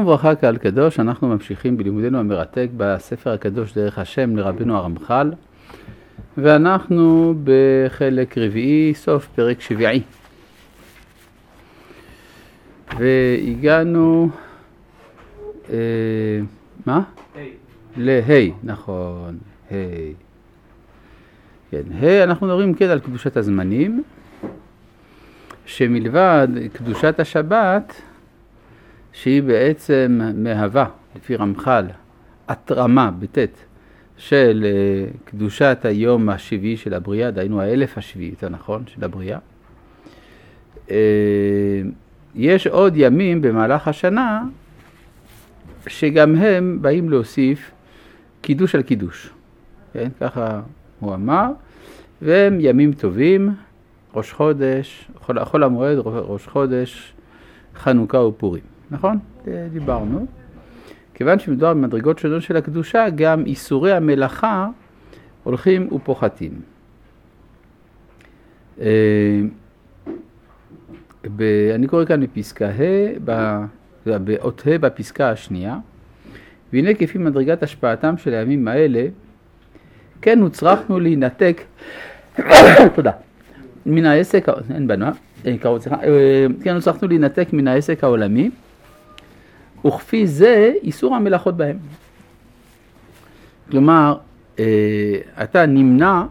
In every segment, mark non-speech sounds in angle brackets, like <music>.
שלום וברכה קהל קדוש, אנחנו ממשיכים בלימודנו המרתק בספר הקדוש דרך השם לרבנו הרמח"ל ואנחנו בחלק רביעי, סוף פרק שביעי והגענו, אה, מה? לה', נכון, ה'. כן, ה', אנחנו מדברים כן על קדושת הזמנים, שמלבד קדושת השבת, שהיא בעצם מהווה, לפי רמח"ל, התרמה בט' של אה, קדושת היום השביעי של הבריאה, דהיינו האלף השביעי, יותר נכון, של הבריאה. אה, יש עוד ימים במהלך השנה שגם הם באים להוסיף קידוש על קידוש, כן? ככה הוא אמר, והם ימים טובים, ראש חודש, חול, המועד, ראש חודש, חנוכה ופורים. נכון? דיברנו. כיוון שמדובר במדרגות שונות של הקדושה, גם איסורי המלאכה הולכים ופוחתים. אה, אני קורא כאן בפסקה ה', באות ה' בפסקה השנייה, והנה כפי מדרגת השפעתם של הימים האלה, כן הוצרכנו להינתק, <coughs> תודה, מן העסק, אין בנו, אה, אה, כן הוצרכנו להינתק מן העסק העולמי, וכפי זה איסור המלאכות בהם. כלומר, אה, אתה נמנע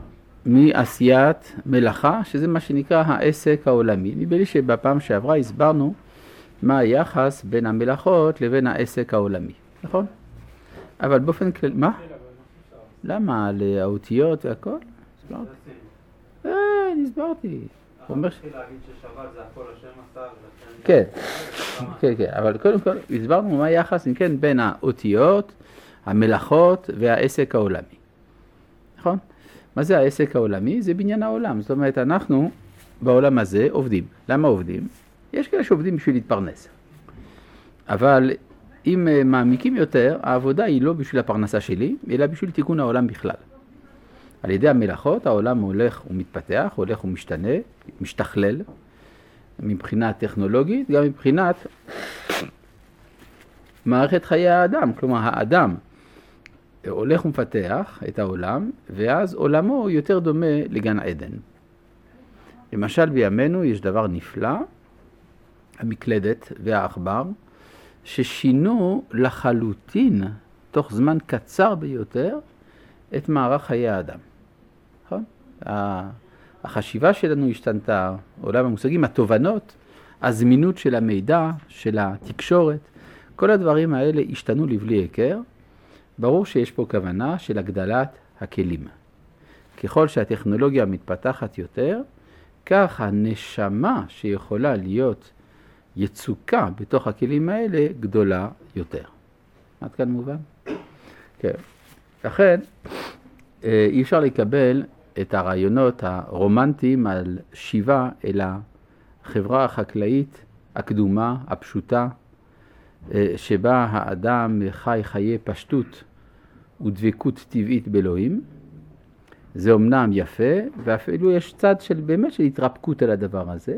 מעשיית מלאכה, שזה מה שנקרא העסק העולמי. נדמה לי שבפעם שעברה הסברנו מה היחס בין המלאכות לבין העסק העולמי, נכון? אבל באופן כללי, מה? למה? על האותיות והכל? הסברתי. אה, הסברתי. הוא אומר ש... כן, כן, כן, אבל קודם כל הסברנו מה היחס, אם כן, בין האותיות, המלאכות והעסק העולמי. נכון? מה זה העסק העולמי? זה בניין העולם. זאת אומרת, אנחנו בעולם הזה עובדים. למה עובדים? יש כאלה שעובדים בשביל להתפרנס. אבל אם אה, מעמיקים יותר, העבודה היא לא בשביל הפרנסה שלי, אלא בשביל תיקון העולם בכלל. על ידי המלאכות העולם הולך ומתפתח, הולך ומשתנה, משתכלל, מבחינה טכנולוגית, גם מבחינת מערכת חיי האדם. כלומר, האדם הולך ומפתח את העולם, ואז עולמו יותר דומה לגן עדן. למשל בימינו יש דבר נפלא, המקלדת והעכבר, ששינו לחלוטין, תוך זמן קצר ביותר, את מערך חיי האדם. החשיבה שלנו השתנתה, עולם המושגים, התובנות, הזמינות של המידע, של התקשורת, כל הדברים האלה השתנו לבלי היכר. ברור שיש פה כוונה של הגדלת הכלים. ככל שהטכנולוגיה מתפתחת יותר, כך הנשמה שיכולה להיות יצוקה בתוך הכלים האלה גדולה יותר. עד כאן מובן? כן. לכן אה, אי אפשר לקבל את הרעיונות הרומנטיים על שיבה אל החברה החקלאית הקדומה, הפשוטה, אה, שבה האדם חי חיי פשטות ודבקות טבעית באלוהים. זה אומנם יפה, ואפילו יש צד של באמת של התרפקות על הדבר הזה,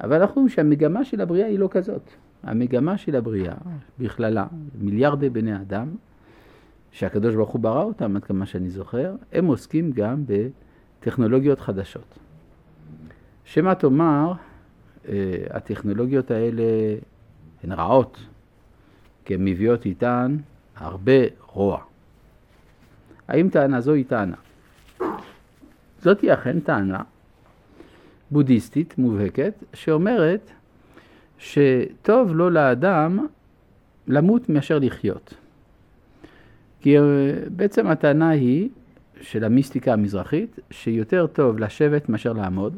אבל אנחנו רואים שהמגמה של הבריאה היא לא כזאת. המגמה של הבריאה בכללה, מיליארדי בני אדם, שהקדוש ברוך הוא ברא אותם, עד כמה שאני זוכר, הם עוסקים גם בטכנולוגיות חדשות. שמא תאמר, אה, הטכנולוגיות האלה הן רעות, כי הן מביאות איתן הרבה רוע. האם טענה זו היא טענה? זאת היא אכן טענה בודהיסטית מובהקת, שאומרת שטוב לו לאדם למות מאשר לחיות. כי אה, בעצם הטענה היא, של המיסטיקה המזרחית, שיותר טוב לשבת מאשר לעמוד,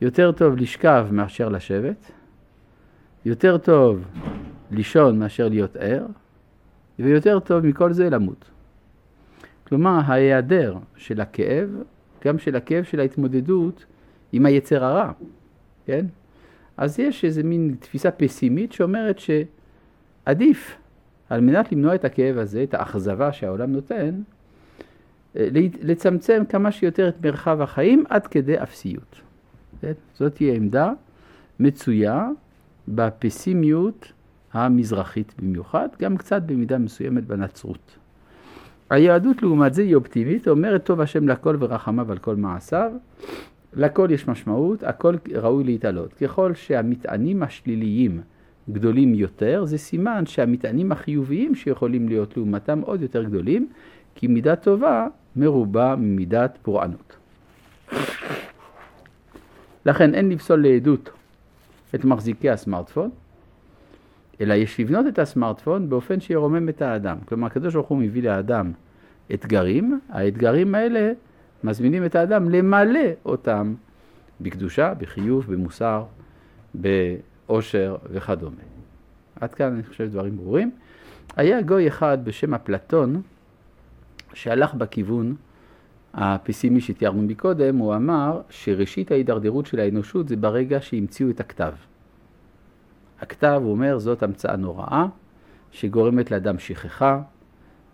יותר טוב לשכב מאשר לשבת, יותר טוב לישון מאשר להיות ער, ויותר טוב מכל זה למות. כלומר, ההיעדר של הכאב, גם של הכאב של ההתמודדות עם היצר הרע, כן? אז יש איזה מין תפיסה פסימית שאומרת שעדיף על מנת למנוע את הכאב הזה, את האכזבה שהעולם נותן, אה, לצמצם כמה שיותר את מרחב החיים עד כדי אפסיות. כן? זאת תהיה עמדה מצויה בפסימיות המזרחית במיוחד, גם קצת במידה מסוימת בנצרות. היהדות לעומת זה היא אופטימית, אומרת טוב השם לכל ורחמיו על כל מעשיו, לכל יש משמעות, הכל ראוי להתעלות. ככל שהמטענים השליליים גדולים יותר, זה סימן שהמטענים החיוביים שיכולים להיות לעומתם עוד יותר גדולים, כי מידה טובה מרובה ממידת פורענות. לכן אין לפסול לעדות את מחזיקי הסמארטפון, אלא יש לבנות את הסמארטפון באופן שירומם את האדם. כלומר, הקדוש ברוך הוא מביא לאדם אתגרים, האתגרים האלה מזמינים את האדם למלא אותם בקדושה, בחיוב, במוסר, בעושר וכדומה. עד כאן אני חושב דברים ברורים. היה גוי אחד בשם אפלטון, שהלך בכיוון הפסימי שתיארנו מקודם, הוא אמר שראשית ההידרדרות של האנושות זה ברגע שהמציאו את הכתב. הכתב, הוא אומר, זאת המצאה נוראה שגורמת לאדם שכחה,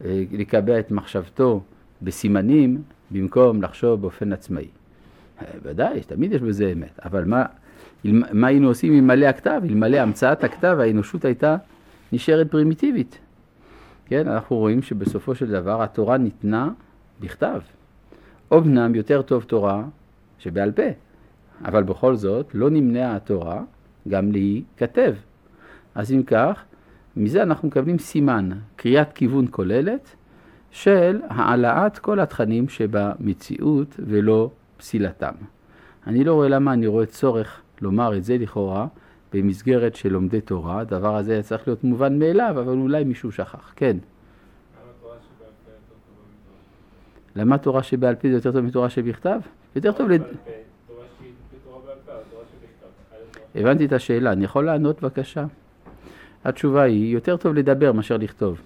אה, לקבע את מחשבתו בסימנים במקום לחשוב באופן עצמאי. אה, ודאי, תמיד יש בזה אמת, אבל מה, מה היינו עושים אלמלא הכתב? אלמלא המצאת הכתב האנושות הייתה נשארת פרימיטיבית. כן, אנחנו רואים שבסופו של דבר התורה ניתנה בכתב. אמנם יותר טוב תורה שבעל פה, אבל בכל זאת לא נמנעה התורה גם להיכתב. אז אם כך, מזה אנחנו מקבלים סימן, קריאת כיוון כוללת של העלאת כל התכנים שבמציאות ולא פסילתם. אני לא רואה למה אני רואה צורך לומר את זה לכאורה במסגרת של לומדי תורה, הדבר הזה צריך להיות מובן מאליו, אבל אולי מישהו שכח. כן. למה תורה שבעל פה זה יותר טוב מתורה שבכתב? יותר טוב ל... הבנתי את השאלה, אני יכול לענות בבקשה? התשובה היא, יותר טוב לדבר מאשר לכתוב.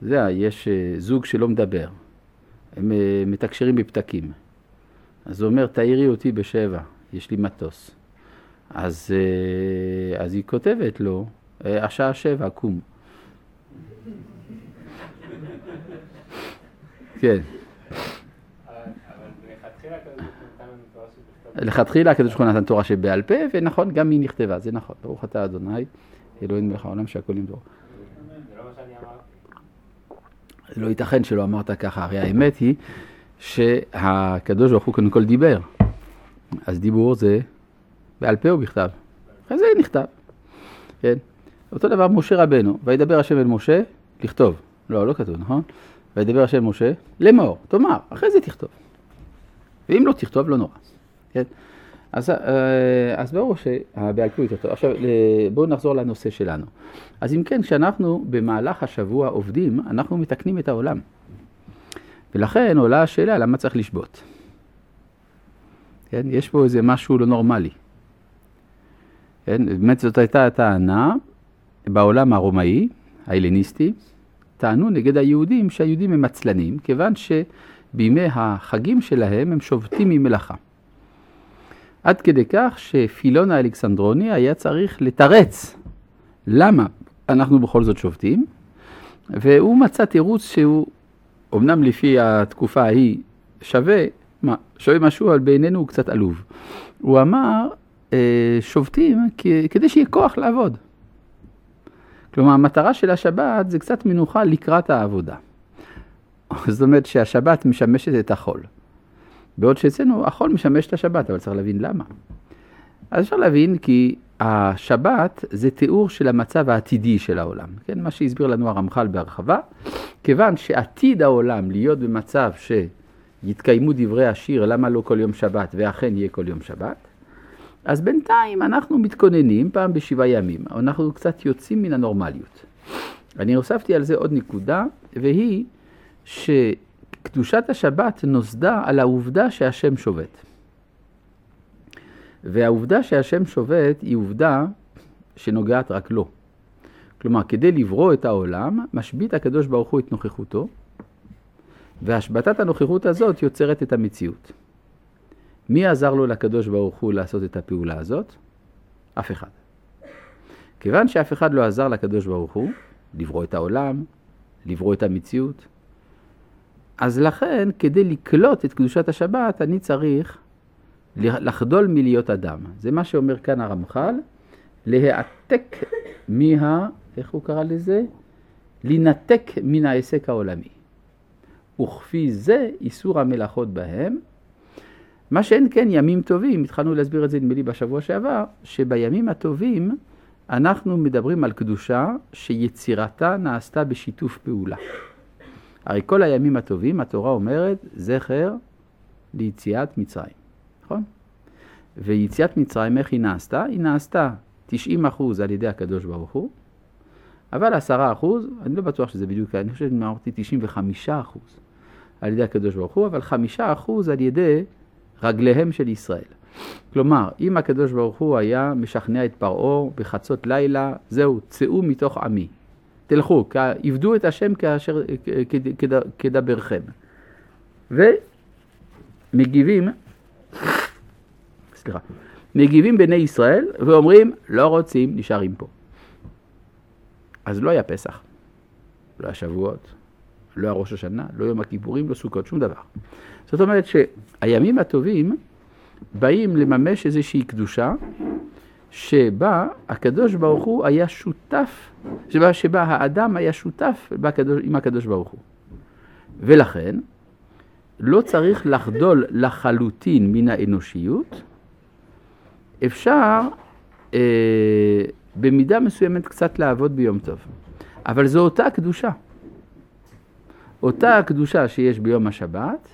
זה, יש אה, זוג שלא מדבר, הם אה, מתקשרים בפתקים. אז הוא אומר, תאירי אותי בשבע, יש לי מטוס. אז, אה, אז היא כותבת לו, השעה שבע, קום. כן. לכתחילה הקדוש ברוך הוא נתן תורה שבעל פה, ונכון, גם היא נכתבה, זה נכון, ברוך אתה ה' אלוהים מלך העולם שהכל ימדור. לא ייתכן שלא אמרת ככה, הרי האמת היא שהקדוש ברוך הוא קודם כל דיבר. אז דיבור זה בעל פה או בכתב? אחרי זה נכתב, כן? אותו דבר משה רבנו, וידבר השם אל משה, לכתוב. לא, לא כתוב, נכון? וידבר השם משה, לאמור, תאמר, אחרי זה תכתוב. ואם לא תכתוב, לא נורא. כן? אז, אה, אז ברור שהבעל פה יותר טוב. עכשיו בואו נחזור לנושא שלנו. אז אם כן, כשאנחנו במהלך השבוע עובדים, אנחנו מתקנים את העולם. ולכן עולה השאלה למה צריך לשבות. כן? יש פה איזה משהו לא נורמלי. כן? באמת זאת הייתה הטענה בעולם הרומאי, ההלניסטי, טענו נגד היהודים שהיהודים הם עצלנים, כיוון שבימי החגים שלהם הם שובתים ממלאכה. עד כדי כך שפילון האלכסנדרוני היה צריך לתרץ למה אנחנו בכל זאת שובתים, והוא מצא תירוץ שהוא, אמנם לפי התקופה ההיא, שווה, שווה משהו, אבל בעינינו הוא קצת עלוב. הוא אמר, אה, שובתים כדי שיהיה כוח לעבוד. כלומר, המטרה של השבת זה קצת מנוחה לקראת העבודה. <laughs> זאת אומרת שהשבת משמשת את החול. בעוד שאצלנו החול משמש את השבת, אבל צריך להבין למה. אז אפשר להבין כי השבת זה תיאור של המצב העתידי של העולם, כן? מה שהסביר לנו הרמח"ל בהרחבה, כיוון שעתיד העולם להיות במצב שיתקיימו דברי השיר למה לא כל יום שבת ואכן יהיה כל יום שבת, אז בינתיים אנחנו מתכוננים פעם בשבעה ימים, אנחנו קצת יוצאים מן הנורמליות. אני הוספתי על זה עוד נקודה, והיא שקדושת השבת נוסדה על העובדה שהשם שובת. והעובדה שהשם שובת היא עובדה שנוגעת רק לו. כלומר, כדי לברוא את העולם, משבית הקדוש ברוך הוא את נוכחותו, והשבתת הנוכחות הזאת יוצרת את המציאות. מי עזר לו לקדוש ברוך הוא לעשות את הפעולה הזאת? אף אחד. כיוון שאף אחד לא עזר לקדוש ברוך הוא לברוא את העולם, לברוא את המציאות, אז לכן, כדי לקלוט את קדושת השבת, אני צריך לחדול מלהיות אדם. זה מה שאומר כאן הרמח"ל, להעתק מה... איך הוא קרא לזה? לנתק מן העסק העולמי. וכפי זה איסור המלאכות בהם. מה שאין כן ימים טובים, התחלנו להסביר את זה נדמה לי בשבוע שעבר, שבימים הטובים אנחנו מדברים על קדושה שיצירתה נעשתה בשיתוף פעולה. הרי כל הימים הטובים, התורה אומרת, זכר ליציאת מצרים, נכון? ויציאת מצרים, איך היא נעשתה? היא נעשתה 90% על ידי הקדוש ברוך הוא, אבל 10%, אני לא בטוח שזה בדיוק, אני חושב שאמרתי 95% על ידי הקדוש ברוך הוא, אבל 5% על ידי רגליהם של ישראל. כלומר, אם הקדוש ברוך הוא היה משכנע את פרעה בחצות לילה, זהו, צאו מתוך עמי. תלכו, עבדו את השם כאשר, כדברכם. ומגיבים, סליחה, מגיבים בני ישראל ואומרים, לא רוצים, נשארים פה. אז לא היה פסח, לא היה שבועות, לא היה ראש השנה, לא יום הכיפורים, לא סוכות, שום דבר. זאת אומרת שהימים הטובים באים לממש איזושהי קדושה שבה הקדוש ברוך הוא היה שותף, שבה, שבה האדם היה שותף בקדוש, עם הקדוש ברוך הוא. ולכן לא צריך לחדול לחלוטין מן האנושיות, אפשר אה, במידה מסוימת קצת לעבוד ביום טוב. אבל זו אותה קדושה. אותה הקדושה שיש ביום השבת,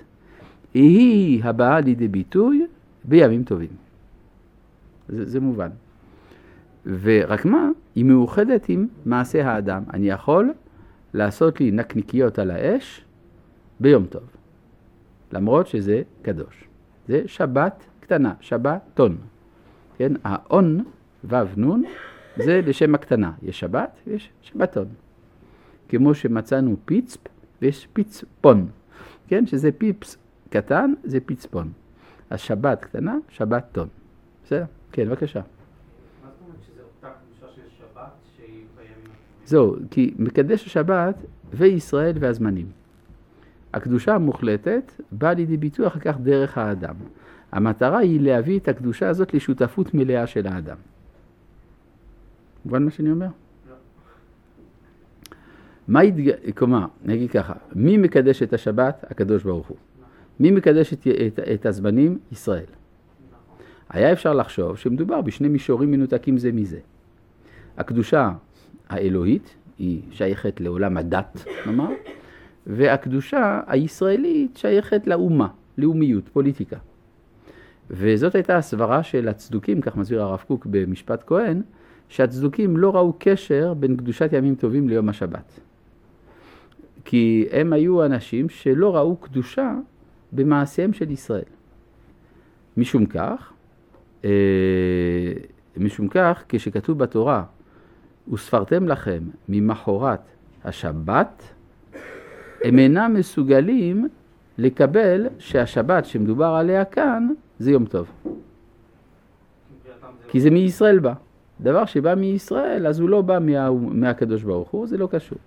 היא הבאה לידי ביטוי בימים טובים. זה, זה מובן. ורק מה, היא מאוחדת עם מעשה האדם. אני יכול לעשות לי נקניקיות על האש ביום טוב, למרות שזה קדוש. זה שבת קטנה, שבת טון. כן, האון, ו' נ', זה לשם הקטנה. יש שבת ויש שבתון. כמו שמצאנו פיצפ ויש פיצפון. כן, שזה פיפס קטן, זה פיצפון. אז שבת קטנה, שבת טון. בסדר? כן, בבקשה. זהו, כי מקדש השבת וישראל והזמנים. הקדושה המוחלטת באה לידי ביטוי אחר כך דרך האדם. המטרה היא להביא את הקדושה הזאת לשותפות מלאה של האדם. מובן מה שאני אומר? מה יתג... כלומר, נגיד ככה, מי מקדש את השבת? הקדוש ברוך הוא. מי מקדש את, את, את הזמנים? ישראל. היה אפשר לחשוב שמדובר בשני מישורים מנותקים זה מזה. הקדושה האלוהית היא שייכת לעולם הדת, נאמר, והקדושה הישראלית שייכת לאומה, לאומיות, פוליטיקה. וזאת הייתה הסברה של הצדוקים, כך מסביר הרב קוק במשפט כהן, שהצדוקים לא ראו קשר בין קדושת ימים טובים ליום השבת. כי הם היו אנשים שלא ראו קדושה במעשיהם של ישראל. משום כך, אה, משום כך, כשכתוב בתורה, וספרתם לכם ממחרת השבת, הם אינם מסוגלים לקבל שהשבת שמדובר עליה כאן זה יום טוב. כי זה מישראל בא. דבר שבא מישראל, אז הוא לא בא מה, מהקדוש ברוך הוא, זה לא קשור.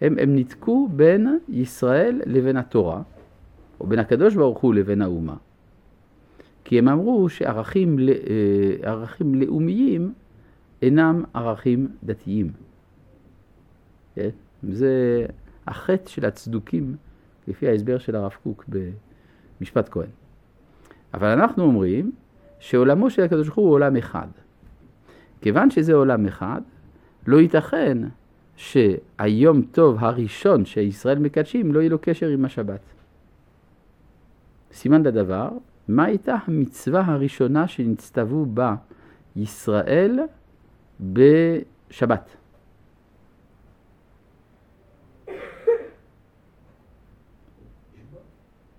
הם, הם ניתקו בין ישראל לבין התורה, או בין הקדוש ברוך הוא לבין האומה. כי הם אמרו שערכים אה, ערכים לאומיים אינם ערכים דתיים. כן? זה החטא של הצדוקים, לפי ההסבר של הרב קוק במשפט כהן. אבל אנחנו אומרים שעולמו של הקדוש ברוך הוא עולם אחד. כיוון שזה עולם אחד, לא ייתכן שהיום טוב הראשון שישראל מקדשים לא יהיה לו קשר עם השבת. סימן לדבר, מה הייתה המצווה הראשונה שנצטוו בה ישראל בשבת?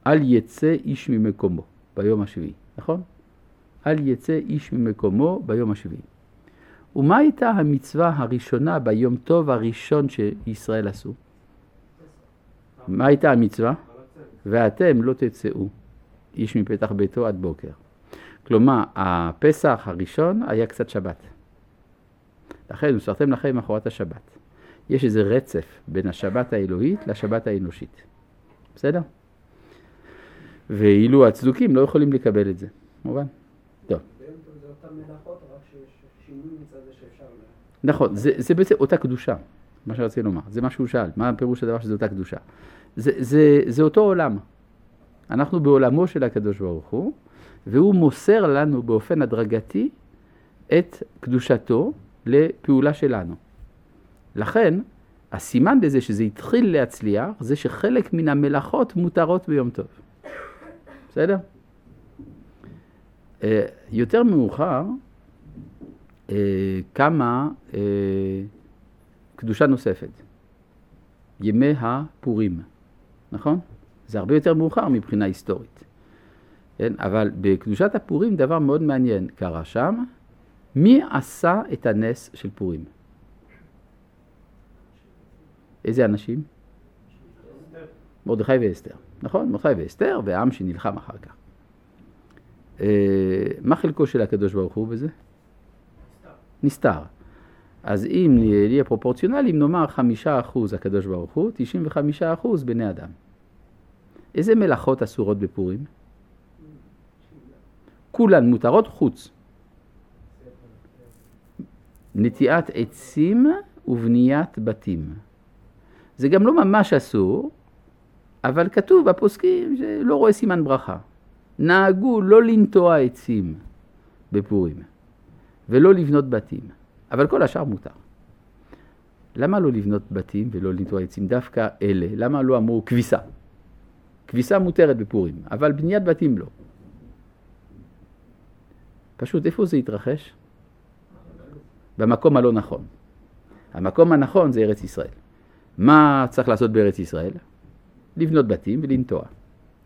אל יצא איש ממקומו ביום השביעי, נכון? אל יצא איש ממקומו ביום השביעי. ומה הייתה המצווה הראשונה ביום טוב הראשון שישראל עשו? מה הייתה המצווה? ואתם לא תצאו איש מפתח ביתו עד בוקר. כלומר, הפסח הראשון היה קצת שבת. לכן, מסרתם לכם מאחורת השבת. יש איזה רצף בין השבת האלוהית לשבת האנושית. בסדר? ואילו הצדוקים לא יכולים לקבל את זה, מובן? טוב. נכון, זה, זה בעצם אותה קדושה, מה שרציתי לומר, זה מה שהוא שאל, מה הפירוש הדבר שזה אותה קדושה. זה, זה, זה אותו עולם. אנחנו בעולמו של הקדוש ברוך הוא, והוא מוסר לנו באופן הדרגתי את קדושתו לפעולה שלנו. לכן, הסימן לזה שזה התחיל להצליח, זה שחלק מן המלאכות מותרות ביום טוב. בסדר? אה, יותר מאוחר, קמה אה, קדושה נוספת, ימי הפורים, נכון? זה הרבה יותר מאוחר מבחינה היסטורית. כן? אבל בקדושת הפורים דבר מאוד מעניין קרה שם, מי עשה את הנס של פורים? איזה אנשים? מרדכי ואסתר, נכון? מרדכי ואסתר והעם שנלחם אחר כך. אה, מה חלקו של הקדוש ברוך הוא בזה? נסתר. אז אם נהיה פרופורציונליים, נאמר חמישה אחוז הקדוש ברוך הוא, תשעים וחמישה אחוז בני אדם. איזה מלאכות אסורות בפורים? כולן מותרות חוץ. נטיעת עצים ובניית בתים. זה גם לא ממש אסור, אבל כתוב בפוסקים שלא רואה סימן ברכה. נהגו לא לנטוע עצים בפורים. ולא לבנות בתים, אבל כל השאר מותר. למה לא לבנות בתים ולא לנטוע עצים? דווקא אלה. למה לא אמרו כביסה? כביסה מותרת בפורים, אבל בניית בתים לא. פשוט איפה זה התרחש? במקום הלא נכון. המקום הנכון זה ארץ ישראל. מה צריך לעשות בארץ ישראל? לבנות בתים ולנטוע.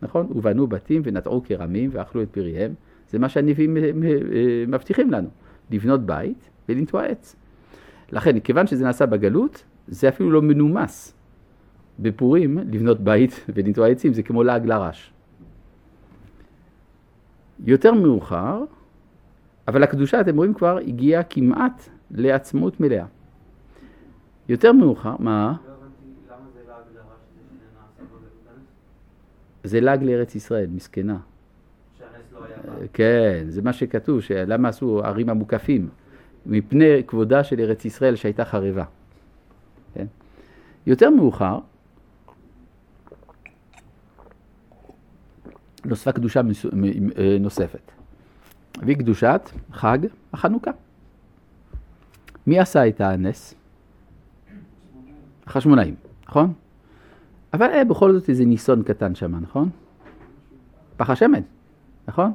נכון? ובנו בתים ונטעו כרמים ואכלו את פריהם. זה מה שהנביאים מבטיחים לנו. לבנות בית ולנטוע עץ. לכן, כיוון שזה נעשה בגלות, זה אפילו לא מנומס. בפורים, לבנות בית <laughs> ולנטוע עצים זה כמו לעג לרש. יותר מאוחר, אבל הקדושה, אתם רואים כבר, הגיעה כמעט לעצמאות מלאה. יותר מאוחר, מה? זה לעג לארץ ישראל, מסכנה. כן, זה מה שכתוב, למה עשו ערים המוקפים? מפני כבודה של ארץ ישראל שהייתה חרבה. כן? יותר מאוחר, נוספה קדושה אה, נוספת, והיא קדושת חג החנוכה. מי עשה את הנס? החשמונאים, נכון? אבל היה בכל זאת איזה ניסון קטן שם, נכון? פח השמן, נכון?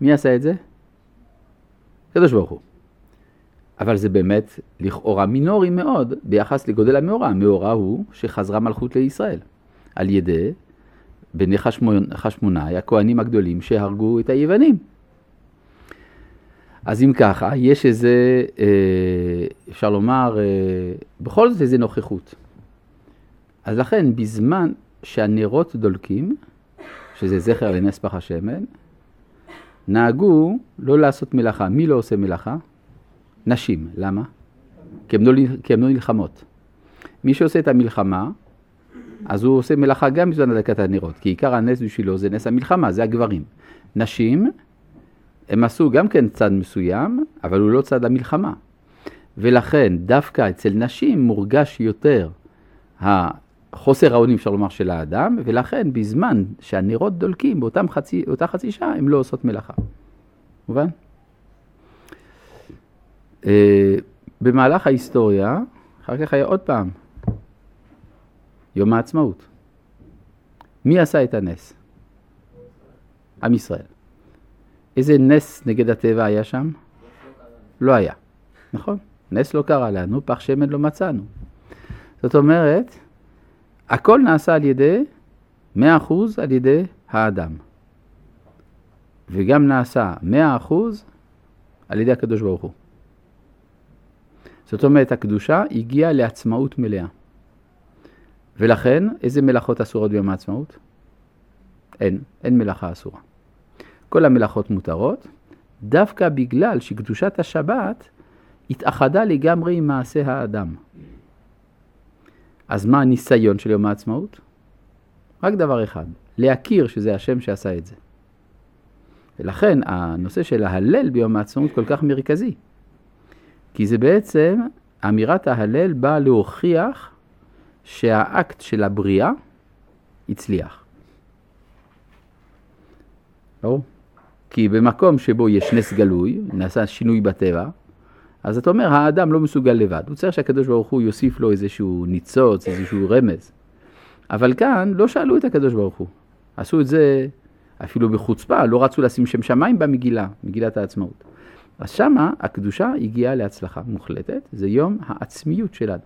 מי עשה את זה? קדוש ברוך הוא. אבל זה באמת לכאורה מינורי מאוד ביחס לגודל המאורע. המאורע הוא שחזרה מלכות לישראל על ידי בני חשמונאי, הכהנים הגדולים שהרגו את היוונים. אז אם ככה, יש איזה, אה, אפשר לומר, אה, בכל זאת איזה נוכחות. אז לכן, בזמן שהנרות דולקים, שזה זכר לנס פח השמן, נהגו לא לעשות מלאכה. מי לא עושה מלאכה? נשים. למה? כי הן לא, לא נלחמות. מי שעושה את המלחמה, אז הוא עושה מלאכה גם בזמן הדלקת הנרות, כי עיקר הנס בשבילו זה נס המלחמה, זה הגברים. נשים, הם עשו גם כן צד מסוים, אבל הוא לא צד המלחמה. ולכן דווקא אצל נשים מורגש יותר חוסר האונים אפשר לומר של האדם, ולכן בזמן שהנרות דולקים באותה חצי, חצי שעה הן לא עושות מלאכה. מובן? Uh, במהלך ההיסטוריה, אחר כך היה עוד פעם, יום העצמאות. מי עשה את הנס? עם ישראל. איזה נס נגד הטבע היה שם? לא היה, נכון? נס לא קרה לנו, פח שמן לא מצאנו. זאת אומרת, הכל נעשה על ידי, מאה אחוז על ידי האדם. וגם נעשה מאה אחוז על ידי הקדוש ברוך הוא. זאת אומרת, הקדושה הגיעה לעצמאות מלאה. ולכן, איזה מלאכות אסורות ביום העצמאות? אין, אין מלאכה אסורה. כל המלאכות מותרות, דווקא בגלל שקדושת השבת התאחדה לגמרי עם מעשה האדם. אז מה הניסיון של יום העצמאות? רק דבר אחד, להכיר שזה השם שעשה את זה. ולכן הנושא של ההלל ביום העצמאות כל כך מרכזי. כי זה בעצם, אמירת ההלל באה להוכיח שהאקט של הבריאה הצליח. ברור? כי במקום שבו יש נס גלוי, נעשה שינוי בטבע, אז אתה אומר, האדם לא מסוגל לבד. הוא צריך שהקדוש ברוך הוא יוסיף לו איזשהו ניצוץ, איזשהו רמז. אבל כאן לא שאלו את הקדוש ברוך הוא. עשו את זה אפילו בחוצפה, לא רצו לשים שם שמיים במגילה, מגילת העצמאות. אז שמה הקדושה הגיעה להצלחה מוחלטת, זה יום העצמיות שלנו.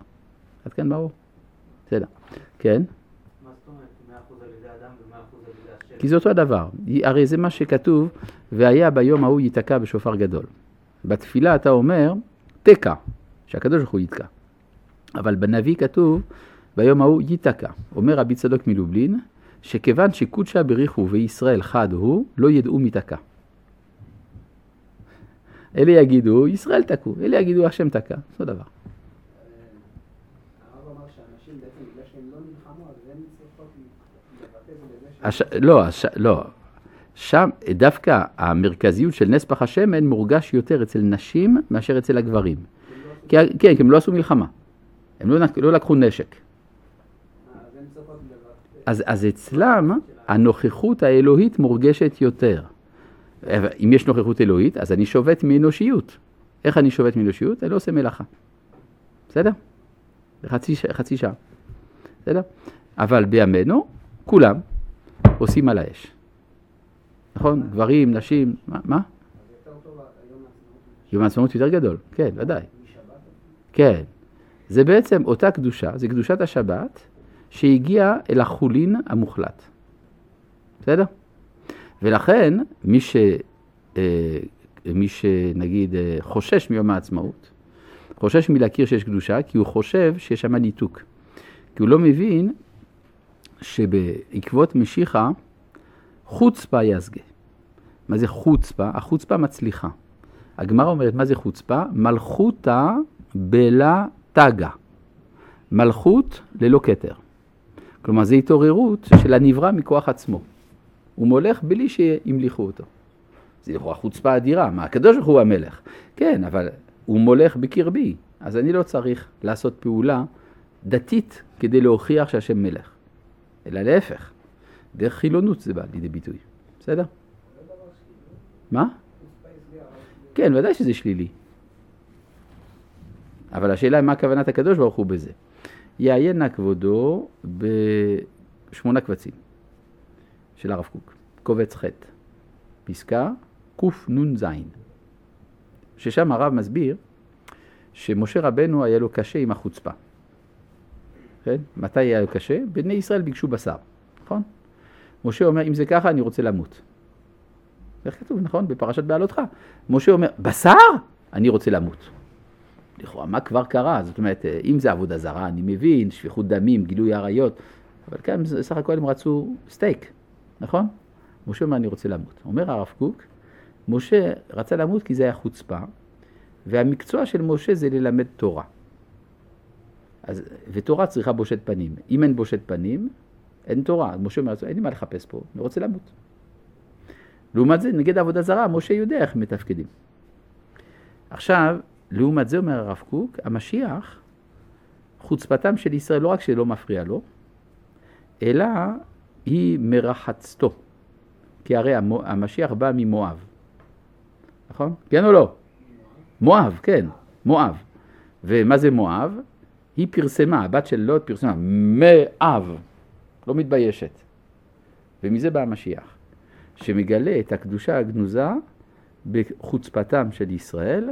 עד כאן ברור. בסדר. כן? כי זה אותו הדבר. הרי זה מה שכתוב, והיה ביום ההוא ייתקע בשופר גדול. בתפילה אתה אומר, תקע, שהקדוש ברוך הוא יתקע. אבל בנביא כתוב, ביום ההוא ייתקע. אומר רבי צדוק מלובלין, שכיוון שקודשא בריחו וישראל חד הוא, לא ידעו מי תקע. אלה יגידו, ישראל תקעו, אלה יגידו, השם תקע, אותו דבר. לא, הש... לא, שם דווקא המרכזיות של נס פח השמן מורגש יותר אצל נשים מאשר אצל הגברים. כי, כן, כי הם לא עשו מלחמה, הם לא, לא לקחו נשק. אז, אז אצלם הנוכחות האלוהית מורגשת יותר. אם יש נוכחות אלוהית, אז אני שובת מאנושיות. איך אני שובת מאנושיות? אני לא עושה מלאכה. בסדר? חצי, חצי שעה. בסדר? אבל בימינו, כולם עושים על האש. נכון? גברים, נשים, מה? יום העצמאות יותר גדול, כן, ודאי. כן. זה בעצם אותה קדושה, זה קדושת השבת, שהגיעה אל החולין המוחלט. בסדר? ולכן, מי, ש, אה, מי שנגיד אה, חושש מיום העצמאות, חושש מלהכיר שיש קדושה, כי הוא חושב שיש שם ניתוק. כי הוא לא מבין שבעקבות משיחה, חוצפה יזגה. מה זה חוצפה? החוצפה מצליחה. הגמרא אומרת, מה זה חוצפה? מלכותא בלה תגה. מלכות ללא כתר. כלומר, זו התעוררות של הנברא מכוח עצמו. הוא מולך בלי שימליכו אותו. זה לכאורה חוצפה אדירה, מה, הקדוש ברוך הוא המלך. כן, אבל הוא מולך בקרבי, אז אני לא צריך לעשות פעולה דתית כדי להוכיח שהשם מלך. אלא להפך, דרך חילונות זה בא לידי ביטוי, בסדר? מה? כן, ודאי שזה שלילי. אבל השאלה היא מה כוונת הקדוש ברוך הוא בזה. יעיין נא כבודו בשמונה קבצים של הרב קוק, קובץ ח', פסקה קנ"ז, ששם הרב מסביר שמשה רבנו היה לו קשה עם החוצפה. כן? מתי היה לו קשה? בני ישראל ביקשו בשר, נכון? משה אומר, אם זה ככה, אני רוצה למות. איך כתוב, נכון? בפרשת בעלותך. משה אומר, בשר? אני רוצה למות. לכאורה, מה כבר קרה? זאת אומרת, אם זה עבודה זרה, אני מבין, שפיכות דמים, גילוי עריות, אבל כאן בסך הכל הם רצו סטייק, נכון? משה אומר, אני רוצה למות. אומר הרב קוק, משה רצה למות כי זה היה חוצפה, והמקצוע של משה זה ללמד תורה. אז, ותורה צריכה בושת פנים. אם אין בושת פנים, אין תורה. משה אומר, אין לי מה לחפש פה, אני רוצה למות. לעומת זה, נגד עבודה זרה, משה יודע איך מתפקדים. עכשיו, לעומת זה אומר הרב קוק, המשיח, חוצפתם של ישראל לא רק שלא מפריע לו, אלא היא מרחצתו. כי הרי המשיח בא ממואב, נכון? כן או לא? מואב, כן, מואב. ומה זה מואב? היא פרסמה, הבת של לוט פרסמה, מאב, לא מתביישת. ומזה בא המשיח, שמגלה את הקדושה הגנוזה בחוצפתם של ישראל,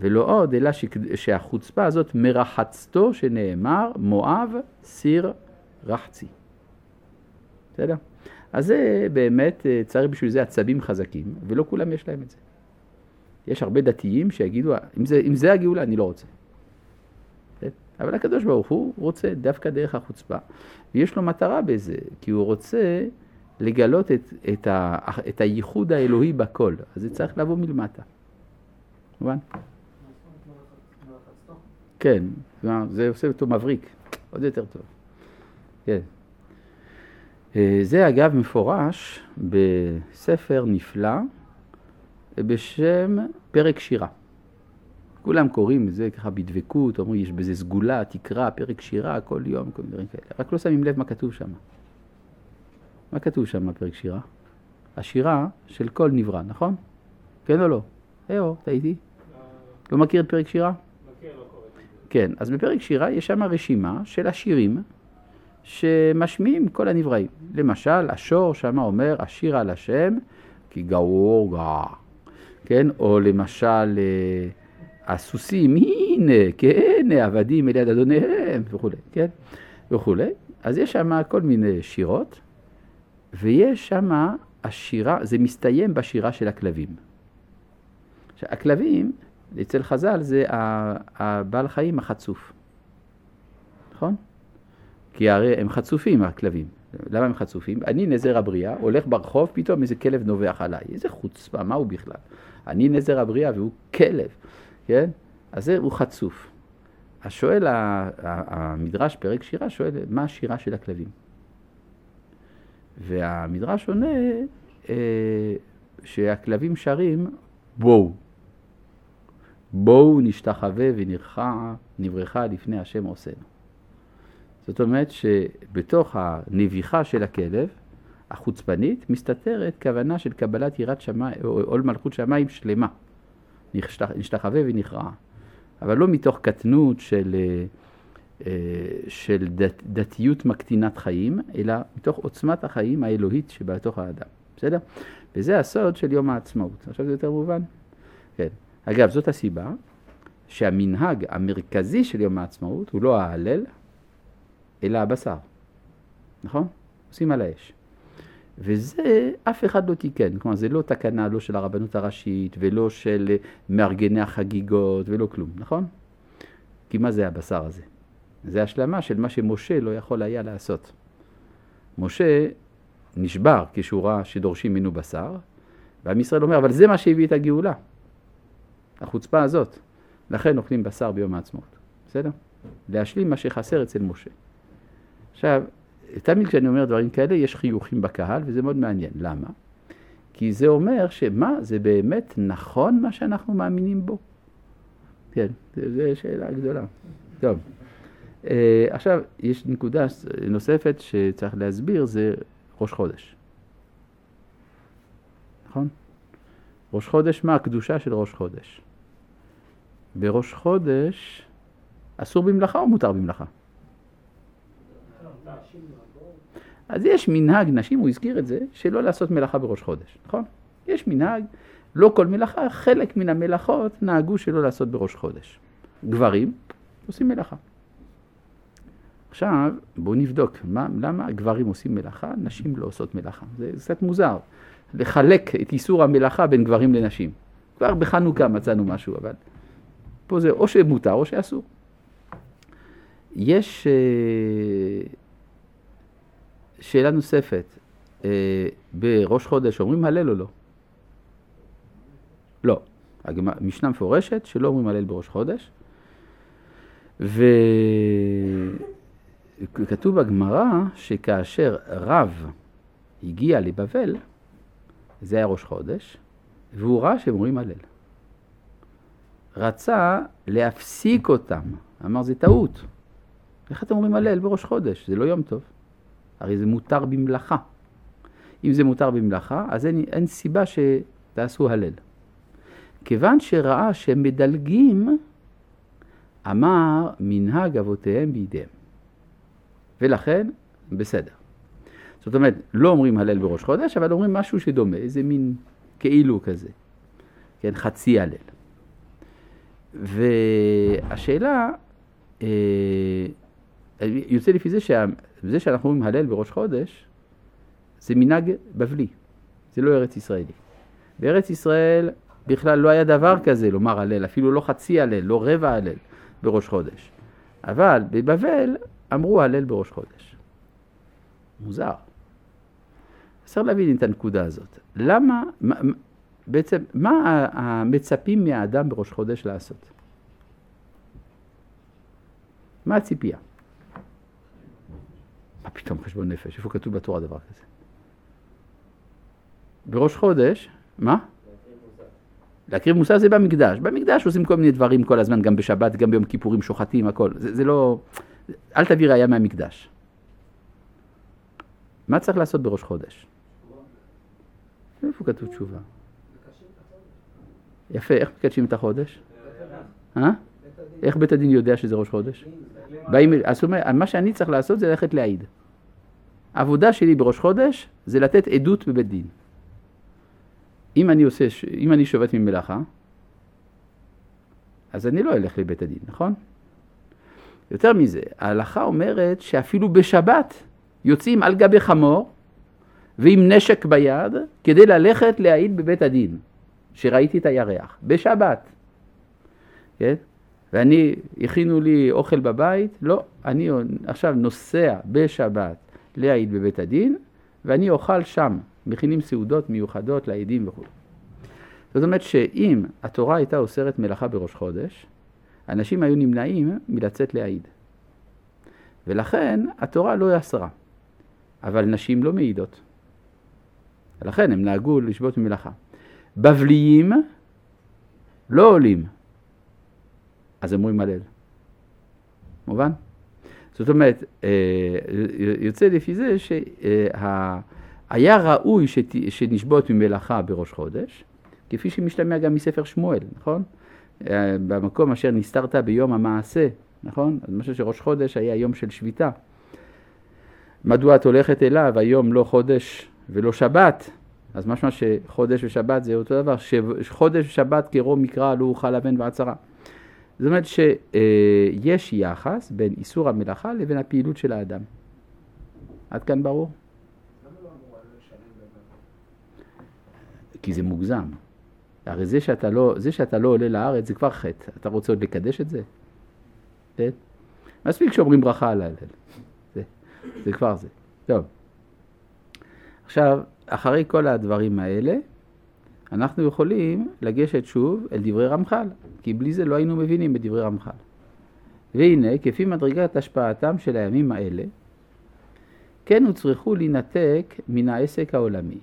ולא עוד, אלא שהחוצפה הזאת מרחצתו, שנאמר, מואב סיר רחצי. בסדר? אז זה באמת, אה, צריך בשביל זה עצבים חזקים, ולא כולם יש להם את זה. יש הרבה דתיים שיגידו, אם זה, אם זה הגאולה, אני לא רוצה. אבל הקדוש ברוך הוא רוצה דווקא דרך החוצפה, ויש לו מטרה בזה, כי הוא רוצה לגלות את, את, ה, את הייחוד האלוהי בכל, אז זה צריך לבוא מלמטה. מובן? כן, זה עושה אותו מבריק, עוד יותר טוב. כן. אה, זה אגב מפורש בספר נפלא בשם פרק שירה, כולם קוראים את זה ככה בדבקות, אומרים יש בזה סגולה, תקרא, פרק שירה, כל יום, כל מיני דברים כאלה. רק לא שמים לב מה כתוב שם. מה כתוב שם בפרק שירה? השירה של כל נברא, נכון? כן או לא? היו, טעיתי? לא מכיר את פרק שירה? מכיר, לא קורא. כן, אז בפרק שירה יש שם רשימה של השירים שמשמיעים כל הנבראים. למשל, השור שמה אומר, השיר על השם, כי גאור גאה. כן? או למשל, אה, הסוסים, הנה, כן, עבדים אל יד אדוניהם, וכולי, כן? וכולי. אז יש שם כל מיני שירות, ויש שם השירה, זה מסתיים בשירה של הכלבים. עכשיו, הכלבים, אצל חז"ל זה הבעל חיים החצוף, נכון? כי הרי הם חצופים, הכלבים. למה הם חצופים? אני נזר הבריאה, הולך ברחוב, פתאום איזה כלב נובח עליי. איזה חוצפה, מה הוא בכלל? אני נזר הבריאה והוא כלב, כן? אז זה, הוא חצוף. אז שואל המדרש, פרק שירה, שואל, מה השירה של הכלבים? והמדרש עונה אה, שהכלבים שרים בואו. בואו נשתחווה ונרחע, נברכה לפני השם עושנו. זאת אומרת שבתוך הנביחה של הכלב, החוצפנית, מסתתרת כוונה של קבלת יראת שמיים, עול מלכות שמיים שלמה. נשתחווה ונכרע. אבל לא מתוך קטנות של, אה, אה, של דת, דתיות מקטינת חיים, אלא מתוך עוצמת החיים האלוהית שבתוך האדם. בסדר? וזה הסוד של יום העצמאות. עכשיו זה יותר מובן? כן. אגב, זאת הסיבה שהמנהג המרכזי של יום העצמאות הוא לא ההלל, אלא הבשר. נכון? עושים על האש. וזה אף אחד לא תיקן, כלומר זה לא תקנה לא של הרבנות הראשית ולא של מארגני החגיגות ולא כלום, נכון? כי מה זה הבשר הזה? זה השלמה של מה שמשה לא יכול היה לעשות. משה נשבר כשהוא ראה שדורשים ממנו בשר, ועם ישראל אומר, אבל זה מה שהביא את הגאולה, החוצפה הזאת. לכן אוכלים בשר ביום העצמאות, בסדר? להשלים מה שחסר אצל משה. עכשיו, תמיד כשאני אומר דברים כאלה, יש חיוכים בקהל, וזה מאוד מעניין. למה? כי זה אומר שמה, זה באמת נכון מה שאנחנו מאמינים בו? כן, זו שאלה גדולה. טוב. Uh, עכשיו, יש נקודה נוספת שצריך להסביר, זה ראש חודש. נכון? ראש חודש, מה הקדושה של ראש חודש? בראש חודש אסור במלאכה או מותר במלאכה? אז יש מנהג נשים, הוא הזכיר את זה, שלא לעשות מלאכה בראש חודש, נכון? יש מנהג, לא כל מלאכה, חלק מן המלאכות נהגו שלא לעשות בראש חודש. גברים עושים מלאכה. עכשיו, בואו נבדוק, מה, למה גברים עושים מלאכה, נשים לא עושות מלאכה. זה קצת מוזר, לחלק את איסור המלאכה בין גברים לנשים. כבר בחנוכה מצאנו משהו, אבל פה זה או שמותר או שאסור. יש... שאלה נוספת, אה, בראש חודש אומרים הלל או לא? לא. משנה מפורשת שלא אומרים הלל בראש חודש. וכתוב בגמרא שכאשר רב הגיע לבבל, זה היה ראש חודש, והוא ראה שהם אומרים הלל. רצה להפסיק אותם, אמר זה טעות. איך אתם אומרים הלל בראש חודש? זה לא יום טוב. הרי זה מותר במלאכה. אם זה מותר במלאכה, אז אין, אין סיבה שתעשו הלל. כיוון שראה שהם מדלגים, אמר מנהג אבותיהם בידיהם. ולכן, בסדר. זאת אומרת, לא אומרים הלל בראש חודש, אבל אומרים משהו שדומה, איזה מין כאילו כזה. כן, חצי הלל. והשאלה, אה, יוצא לפי זה שה... שאנחנו אומרים הלל בראש חודש, זה מנהג בבלי, זה לא ארץ ישראלי. בארץ ישראל בכלל לא היה דבר כזה לומר הלל, אפילו לא חצי הלל, לא רבע הלל בראש חודש. אבל בבבל אמרו הלל בראש חודש. מוזר. צריך להבין את הנקודה הזאת. למה, מה, בעצם, מה המצפים מהאדם בראש חודש לעשות? מה הציפייה? מה פתאום חשבון נפש? איפה כתוב בתורה דבר כזה? בראש חודש, מה? להקריב מוסר זה במקדש. במקדש עושים כל מיני דברים כל הזמן, גם בשבת, גם ביום כיפורים, שוחטים, הכל. זה, זה לא... אל תביא ראייה מהמקדש. מה צריך לעשות בראש חודש? איפה כתוב תשובה? יפה, איך מקדשים את החודש? אה? איך בית הדין יודע שזה ראש חודש? מה שאני צריך לעשות זה ללכת להעיד. העבודה שלי בראש חודש זה לתת עדות בבית דין. אם אני עושה, אם אני שובת ממלאכה, אז אני לא אלך לבית הדין, נכון? יותר מזה, ההלכה אומרת שאפילו בשבת יוצאים על גבי חמור ועם נשק ביד כדי ללכת להעיד בבית הדין, שראיתי את הירח, בשבת. כן? ואני, הכינו לי אוכל בבית, לא, אני עכשיו נוסע בשבת להעיד בבית הדין, ואני אוכל שם, מכינים סעודות מיוחדות לעדים וכו'. זאת אומרת שאם התורה הייתה אוסרת מלאכה בראש חודש, אנשים היו נמנעים מלצאת להעיד. ולכן התורה לא אסרה. אבל נשים לא מעידות. ולכן הם נהגו לשבות ממלאכה. בבליים לא עולים, אז אומרים הלל. מובן? זאת אומרת, אה, יוצא לפי זה שהיה ראוי שנשבות ממלאכה בראש חודש, כפי שמשתמע גם מספר שמואל, נכון? אה, במקום אשר נסתרת ביום המעשה, נכון? אז משהו שראש חודש היה יום של שביתה. מדוע את הולכת אליו היום לא חודש ולא שבת? אז משמע שחודש ושבת זה אותו דבר, שחודש ושבת כרום מקרא לא אוכל לבן ועצרה. זאת אומרת שיש יחס בין איסור המלאכה לבין הפעילות של האדם. עד כאן ברור? כי זה מוגזם. הרי זה שאתה, לא, זה שאתה לא עולה לארץ זה כבר חטא. אתה רוצה עוד לקדש את זה? כן? מספיק שאומרים ברכה על ההלל. זה, זה כבר זה. טוב. עכשיו, אחרי כל הדברים האלה, אנחנו יכולים לגשת שוב אל דברי רמח"ל, כי בלי זה לא היינו מבינים בדברי רמח"ל. והנה, כפי מדרגת השפעתם של הימים האלה, כן הוצרכו להינתק מן העסק העולמי,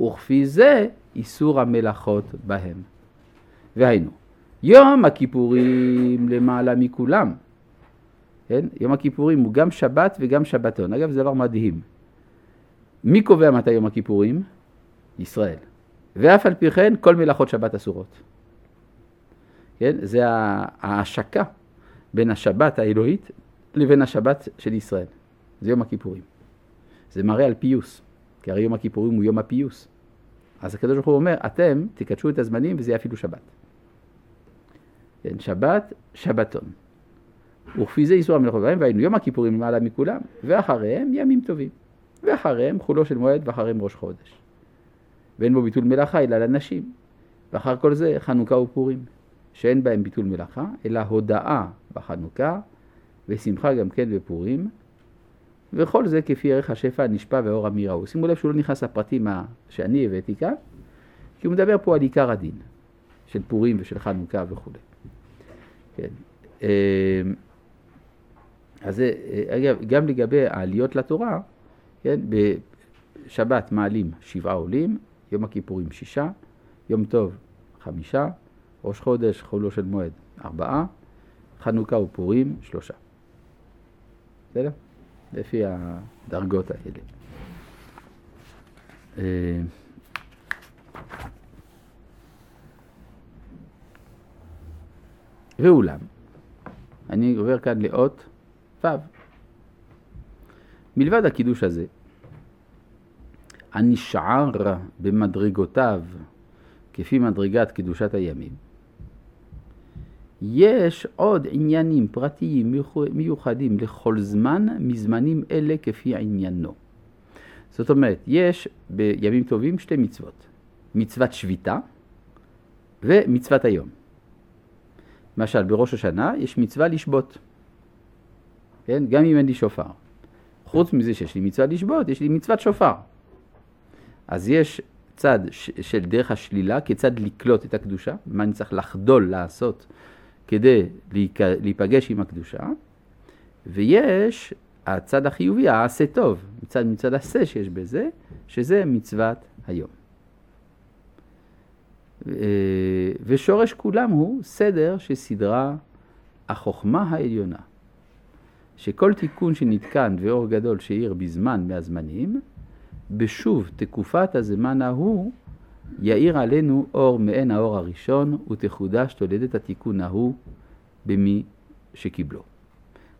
וכפי זה איסור המלאכות בהם. והיינו, יום הכיפורים למעלה מכולם. כן? יום הכיפורים הוא גם שבת וגם שבתון. אגב, זה דבר מדהים. מי קובע מתי יום הכיפורים? ישראל. ואף על פי כן כל מלאכות שבת אסורות. כן? זה ההשקה בין השבת האלוהית לבין השבת של ישראל. זה יום הכיפורים. זה מראה על פיוס, כי הרי יום הכיפורים הוא יום הפיוס. אז הקדוש ברוך הוא אומר, אתם תקדשו את הזמנים וזה יהיה אפילו שבת. כן, שבת, שבתון. וכפי זה איסור המלאכות בהם, והיינו יום הכיפורים למעלה מכולם, ואחריהם ימים טובים. ואחריהם חולו של מועד ואחריהם ראש חודש. ואין בו ביטול מלאכה אלא לנשים. ואחר כל זה חנוכה ופורים, שאין בהם ביטול מלאכה, אלא הודאה בחנוכה, ושמחה גם כן בפורים, וכל זה כפי ערך השפע הנשפע ואור אמירה. שימו לב שהוא לא נכנס לפרטים שאני הבאתי כאן, כי הוא מדבר פה על עיקר הדין, של פורים ושל חנוכה וכו'. כן. אמ, אז זה, אגב, גם לגבי העליות לתורה, כן, בשבת מעלים שבעה עולים, יום הכיפורים שישה, יום טוב חמישה, ראש חודש חולו של מועד ארבעה, חנוכה ופורים שלושה. בסדר? לפי הדרגות האלה. אה, ואולם, אני עובר כאן לאות ו'. מלבד הקידוש הזה, הנשער במדרגותיו כפי מדרגת קדושת הימים, יש עוד עניינים פרטיים מיוחדים לכל זמן מזמנים אלה כפי עניינו. זאת אומרת, יש בימים טובים שתי מצוות, מצוות שביתה ומצוות היום. למשל, בראש השנה יש מצווה לשבות, כן? גם אם אין לי שופר. חוץ מזה שיש לי מצווה לשבות, יש לי מצוות שופר. אז יש צד של דרך השלילה, כיצד לקלוט את הקדושה, מה אני צריך לחדול לעשות כדי להיפגש עם הקדושה, ויש הצד החיובי, העשה טוב, מצד, מצד עשה שיש בזה, שזה מצוות היום. ושורש כולם הוא סדר שסדרה החוכמה העליונה. שכל תיקון שנתקן ואור גדול שאיר בזמן מהזמנים, בשוב תקופת הזמן ההוא יאיר עלינו אור מעין האור הראשון ותחודש תולדת התיקון ההוא במי שקיבלו.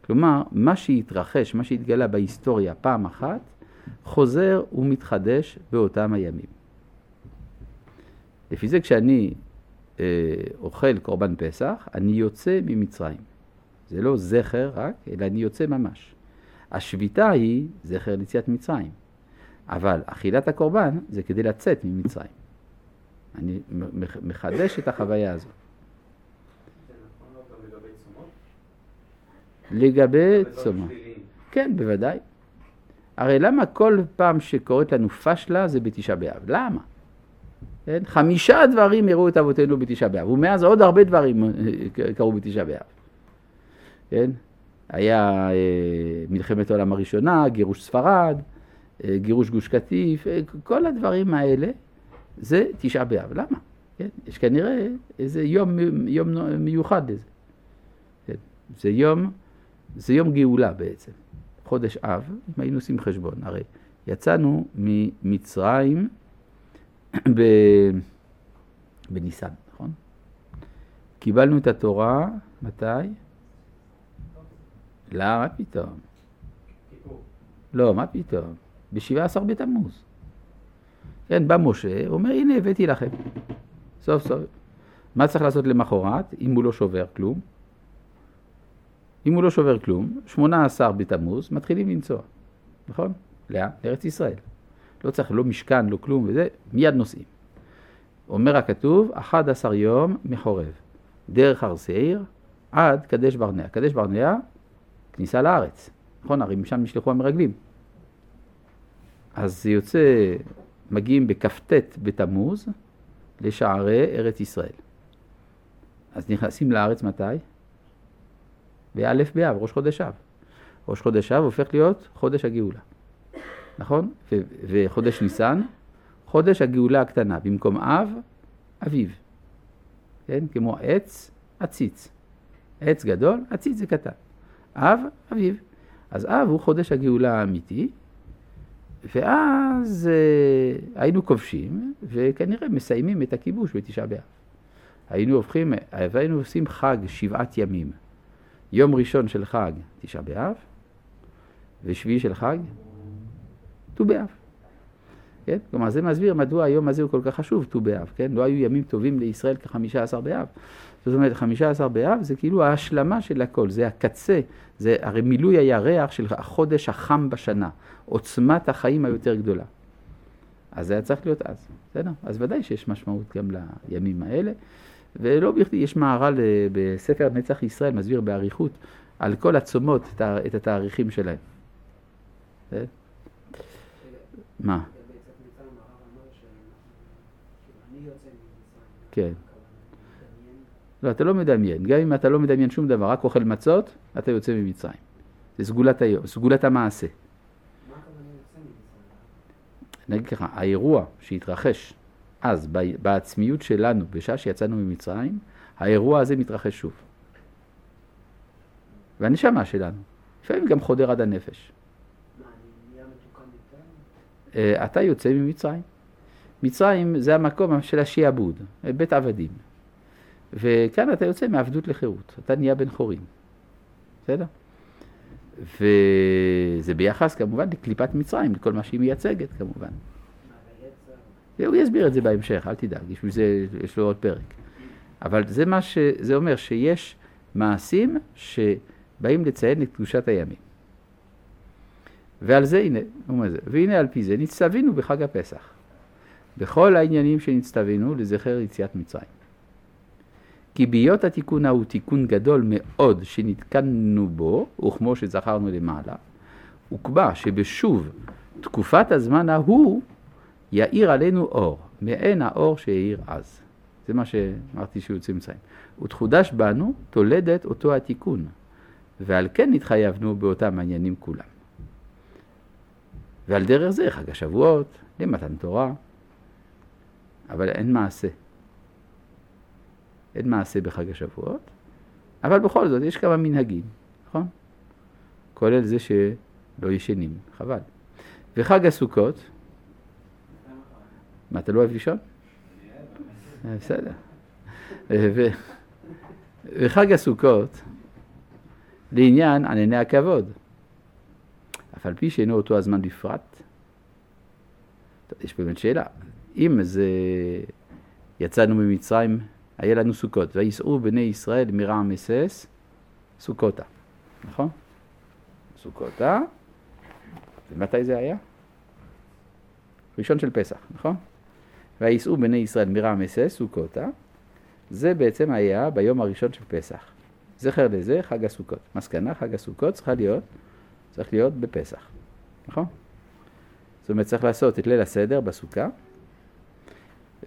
כלומר, מה שהתרחש, מה שהתגלה בהיסטוריה פעם אחת, חוזר ומתחדש באותם הימים. לפי זה כשאני אה, אוכל קורבן פסח, אני יוצא ממצרים. זה לא זכר רק, אלא אני יוצא ממש. השביתה היא זכר ליציאת מצרים, אבל אכילת הקורבן זה כדי לצאת ממצרים. אני מחדש את החוויה הזאת. לגבי צומות. כן, בוודאי. הרי למה כל פעם שקורית לנו פשלה זה בתשעה באב? למה? כן? חמישה דברים הראו את אבותינו בתשעה באב, ומאז עוד הרבה דברים אה, קרו בתשעה באב. כן? היה אה, מלחמת העולם הראשונה, גירוש ספרד, גירוש גוש קטיף, כל הדברים האלה זה תשעה באב. למה? כן? יש כנראה איזה יום, יום מיוחד לזה. כן? זה יום, זה יום גאולה בעצם. חודש אב, אם היינו עושים חשבון, הרי יצאנו ממצרים ב... בניסן, נכון? קיבלנו את התורה, מתי? לא, מה פתאום? לא, מה פתאום? ב-17 בתמוז. כן, בא משה, אומר, הנה הבאתי לכם. סוף סוף. מה צריך לעשות למחרת, אם הוא לא שובר כלום? אם הוא לא שובר כלום, 18 בתמוז, מתחילים לנסוע, נכון? לאן? לארץ ישראל. לא צריך לא משכן, לא כלום וזה, מיד נוסעים. אומר הכתוב, 11 יום מחורב, דרך הר שעיר עד קדש ברנע. קדש ברנע, כניסה לארץ, נכון? הרי משם נשלחו המרגלים. אז זה יוצא, מגיעים בכ"ט בתמוז לשערי ארץ ישראל. אז נכנסים לארץ מתי? באלף באב, ראש חודש אב. ראש חודש אב הופך להיות חודש הגאולה. נכון? ו- וחודש ניסן, חודש הגאולה הקטנה. במקום אב, אביב. כן? כמו עץ, עציץ. עץ גדול, עציץ זה קטן. אב, אביב. אז אב הוא חודש הגאולה האמיתי, ואז אה, היינו כובשים, וכנראה מסיימים את הכיבוש בתשעה באב. היינו הופכים, היינו עושים חג שבעת ימים. יום ראשון של חג, תשעה באב, ושביעי של חג, ט"ו באב. כן? כלומר, זה מסביר מדוע היום הזה הוא כל כך חשוב, ט"ו באב, כן? לא היו ימים טובים לישראל כחמישה עשר באב. זאת אומרת, חמישה עשר באב זה כאילו ההשלמה של הכל, זה הקצה, זה הרי מילוי הירח של החודש החם בשנה, עוצמת החיים היותר גדולה. אז זה היה צריך להיות אז, בסדר? אז ודאי שיש משמעות גם לימים האלה. ולא בכדי, יש מהר"ל אה, בספר נצח ישראל, מסביר באריכות על כל הצומות את התאריכים שלהם. אה? מה? כן. לא, אתה לא מדמיין. גם אם אתה לא מדמיין שום דבר, רק אוכל מצות, אתה יוצא ממצרים. זה סגולת היום, סגולת המעשה. נגיד ככה, האירוע שהתרחש אז, בעצמיות שלנו, בשעה שיצאנו ממצרים, האירוע הזה מתרחש שוב. והנשמה שלנו, לפעמים גם חודר עד הנפש. אה, אתה יוצא ממצרים. מצרים זה המקום של השיעבוד, בית עבדים. וכאן אתה יוצא מעבדות לחירות, אתה נהיה בן חורין. בסדר? וזה ביחס כמובן לקליפת מצרים, לכל מה שהיא מייצגת כמובן. הוא יסביר את זה בהמשך, אל תדאג, בשביל זה יש לו עוד פרק. אבל זה מה שזה אומר, שיש מעשים שבאים לציין את קדושת הימים. ועל זה הנה, אומר זה, והנה על פי זה נצטווינו בחג הפסח. בכל העניינים שנצטווינו לזכר יציאת מצרים. כי בהיות התיקון ההוא תיקון גדול מאוד שנתקנו בו, וכמו שזכרנו למעלה, וקבע שבשוב תקופת הזמן ההוא יאיר עלינו אור, מעין האור שהאיר אז. זה מה שאמרתי שהוא מצרים. ותחודש בנו תולדת אותו התיקון, ועל כן התחייבנו באותם העניינים כולם. ועל דרך זה חג השבועות, למתן תורה, אבל אין מעשה. אין מעשה בחג השבועות, אבל בכל זאת יש כמה מנהגים, נכון? כולל זה שלא ישנים, חבל. וחג הסוכות, מה, אתה לא אוהב לישון? בסדר. וחג הסוכות, לעניין ענני הכבוד. אף על פי שאינו אותו הזמן בפרט, יש באמת שאלה. אם זה יצאנו ממצרים, היה לנו סוכות, וייסעו בני ישראל מרעם אסס סוכותה, נכון? סוכותה, ומתי זה היה? ראשון של פסח, נכון? וייסעו בני ישראל מרעם אסס סוכותה, זה בעצם היה ביום הראשון של פסח. זכר לזה חג הסוכות. מסקנה, חג הסוכות צריכה להיות, צריך להיות בפסח, נכון? זאת אומרת, צריך לעשות את ליל הסדר בסוכה,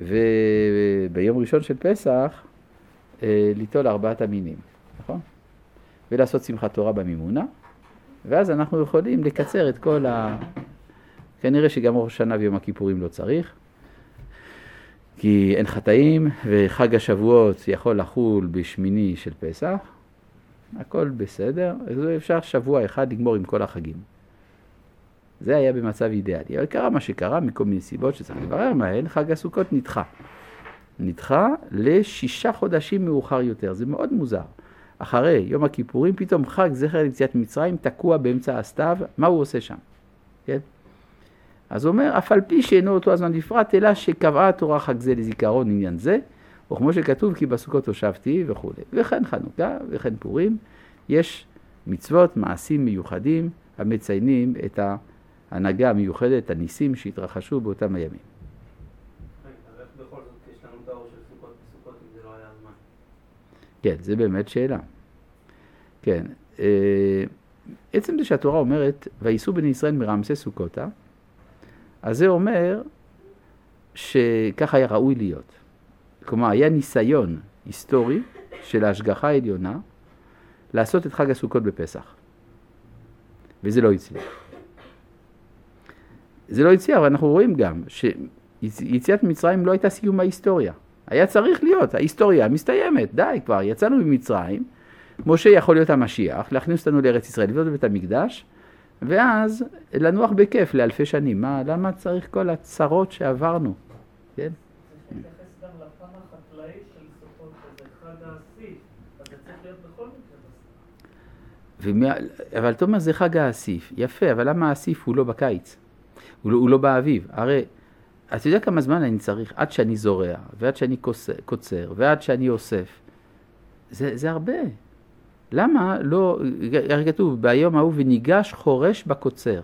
וביום ראשון של פסח אה, ליטול ארבעת המינים, נכון? ולעשות שמחת תורה במימונה, ואז אנחנו יכולים לקצר את כל ה... כנראה שגם ראש השנה ויום הכיפורים לא צריך, כי אין חטאים, וחג השבועות יכול לחול בשמיני של פסח, הכל בסדר, אז אפשר שבוע אחד לגמור עם כל החגים. זה היה במצב אידיאלי. אבל קרה מה שקרה מכל מיני סיבות שצריך לברר מהן, חג הסוכות נדחה. נדחה לשישה חודשים מאוחר יותר, זה מאוד מוזר. אחרי יום הכיפורים, פתאום חג זכר ליציאת מצרים תקוע באמצע הסתיו, מה הוא עושה שם? כן? אז הוא אומר, אף על פי שאינו אותו הזמן בפרט, אלא שקבעה התורה חג זה לזיכרון עניין זה, וכמו שכתוב, כי בסוכות הושבתי וכולי. וכן חנוכה וכן פורים, יש מצוות, מעשים מיוחדים המציינים את ההנהגה המיוחדת, הניסים שהתרחשו באותם הימים. כן, זה באמת שאלה. כן, אה, עצם זה שהתורה אומרת, וייסעו בני ישראל מרעמסי סוכותה, אז זה אומר שככה היה ראוי להיות. כלומר, היה ניסיון היסטורי של ההשגחה העליונה לעשות את חג הסוכות בפסח. וזה לא הצליח. זה לא הצליח, אבל אנחנו רואים גם שיציאת מצרים לא הייתה סיום ההיסטוריה. היה צריך להיות, ההיסטוריה מסתיימת, די כבר, יצאנו ממצרים, משה יכול להיות המשיח, להכניס אותנו לארץ ישראל, לבנות בבית המקדש, ואז לנוח בכיף לאלפי שנים. מה, למה צריך כל הצרות שעברנו? כן? ומה, אבל אתה אומר זה חג האסיף, יפה, אבל למה האסיף הוא לא בקיץ? הוא לא, הוא לא באביב. הרי, אתה יודע כמה זמן אני צריך עד שאני זורע, ועד שאני קוצר, ועד שאני אוסף. זה, זה הרבה. למה לא, הרי כתוב, ביום ההוא וניגש חורש בקוצר,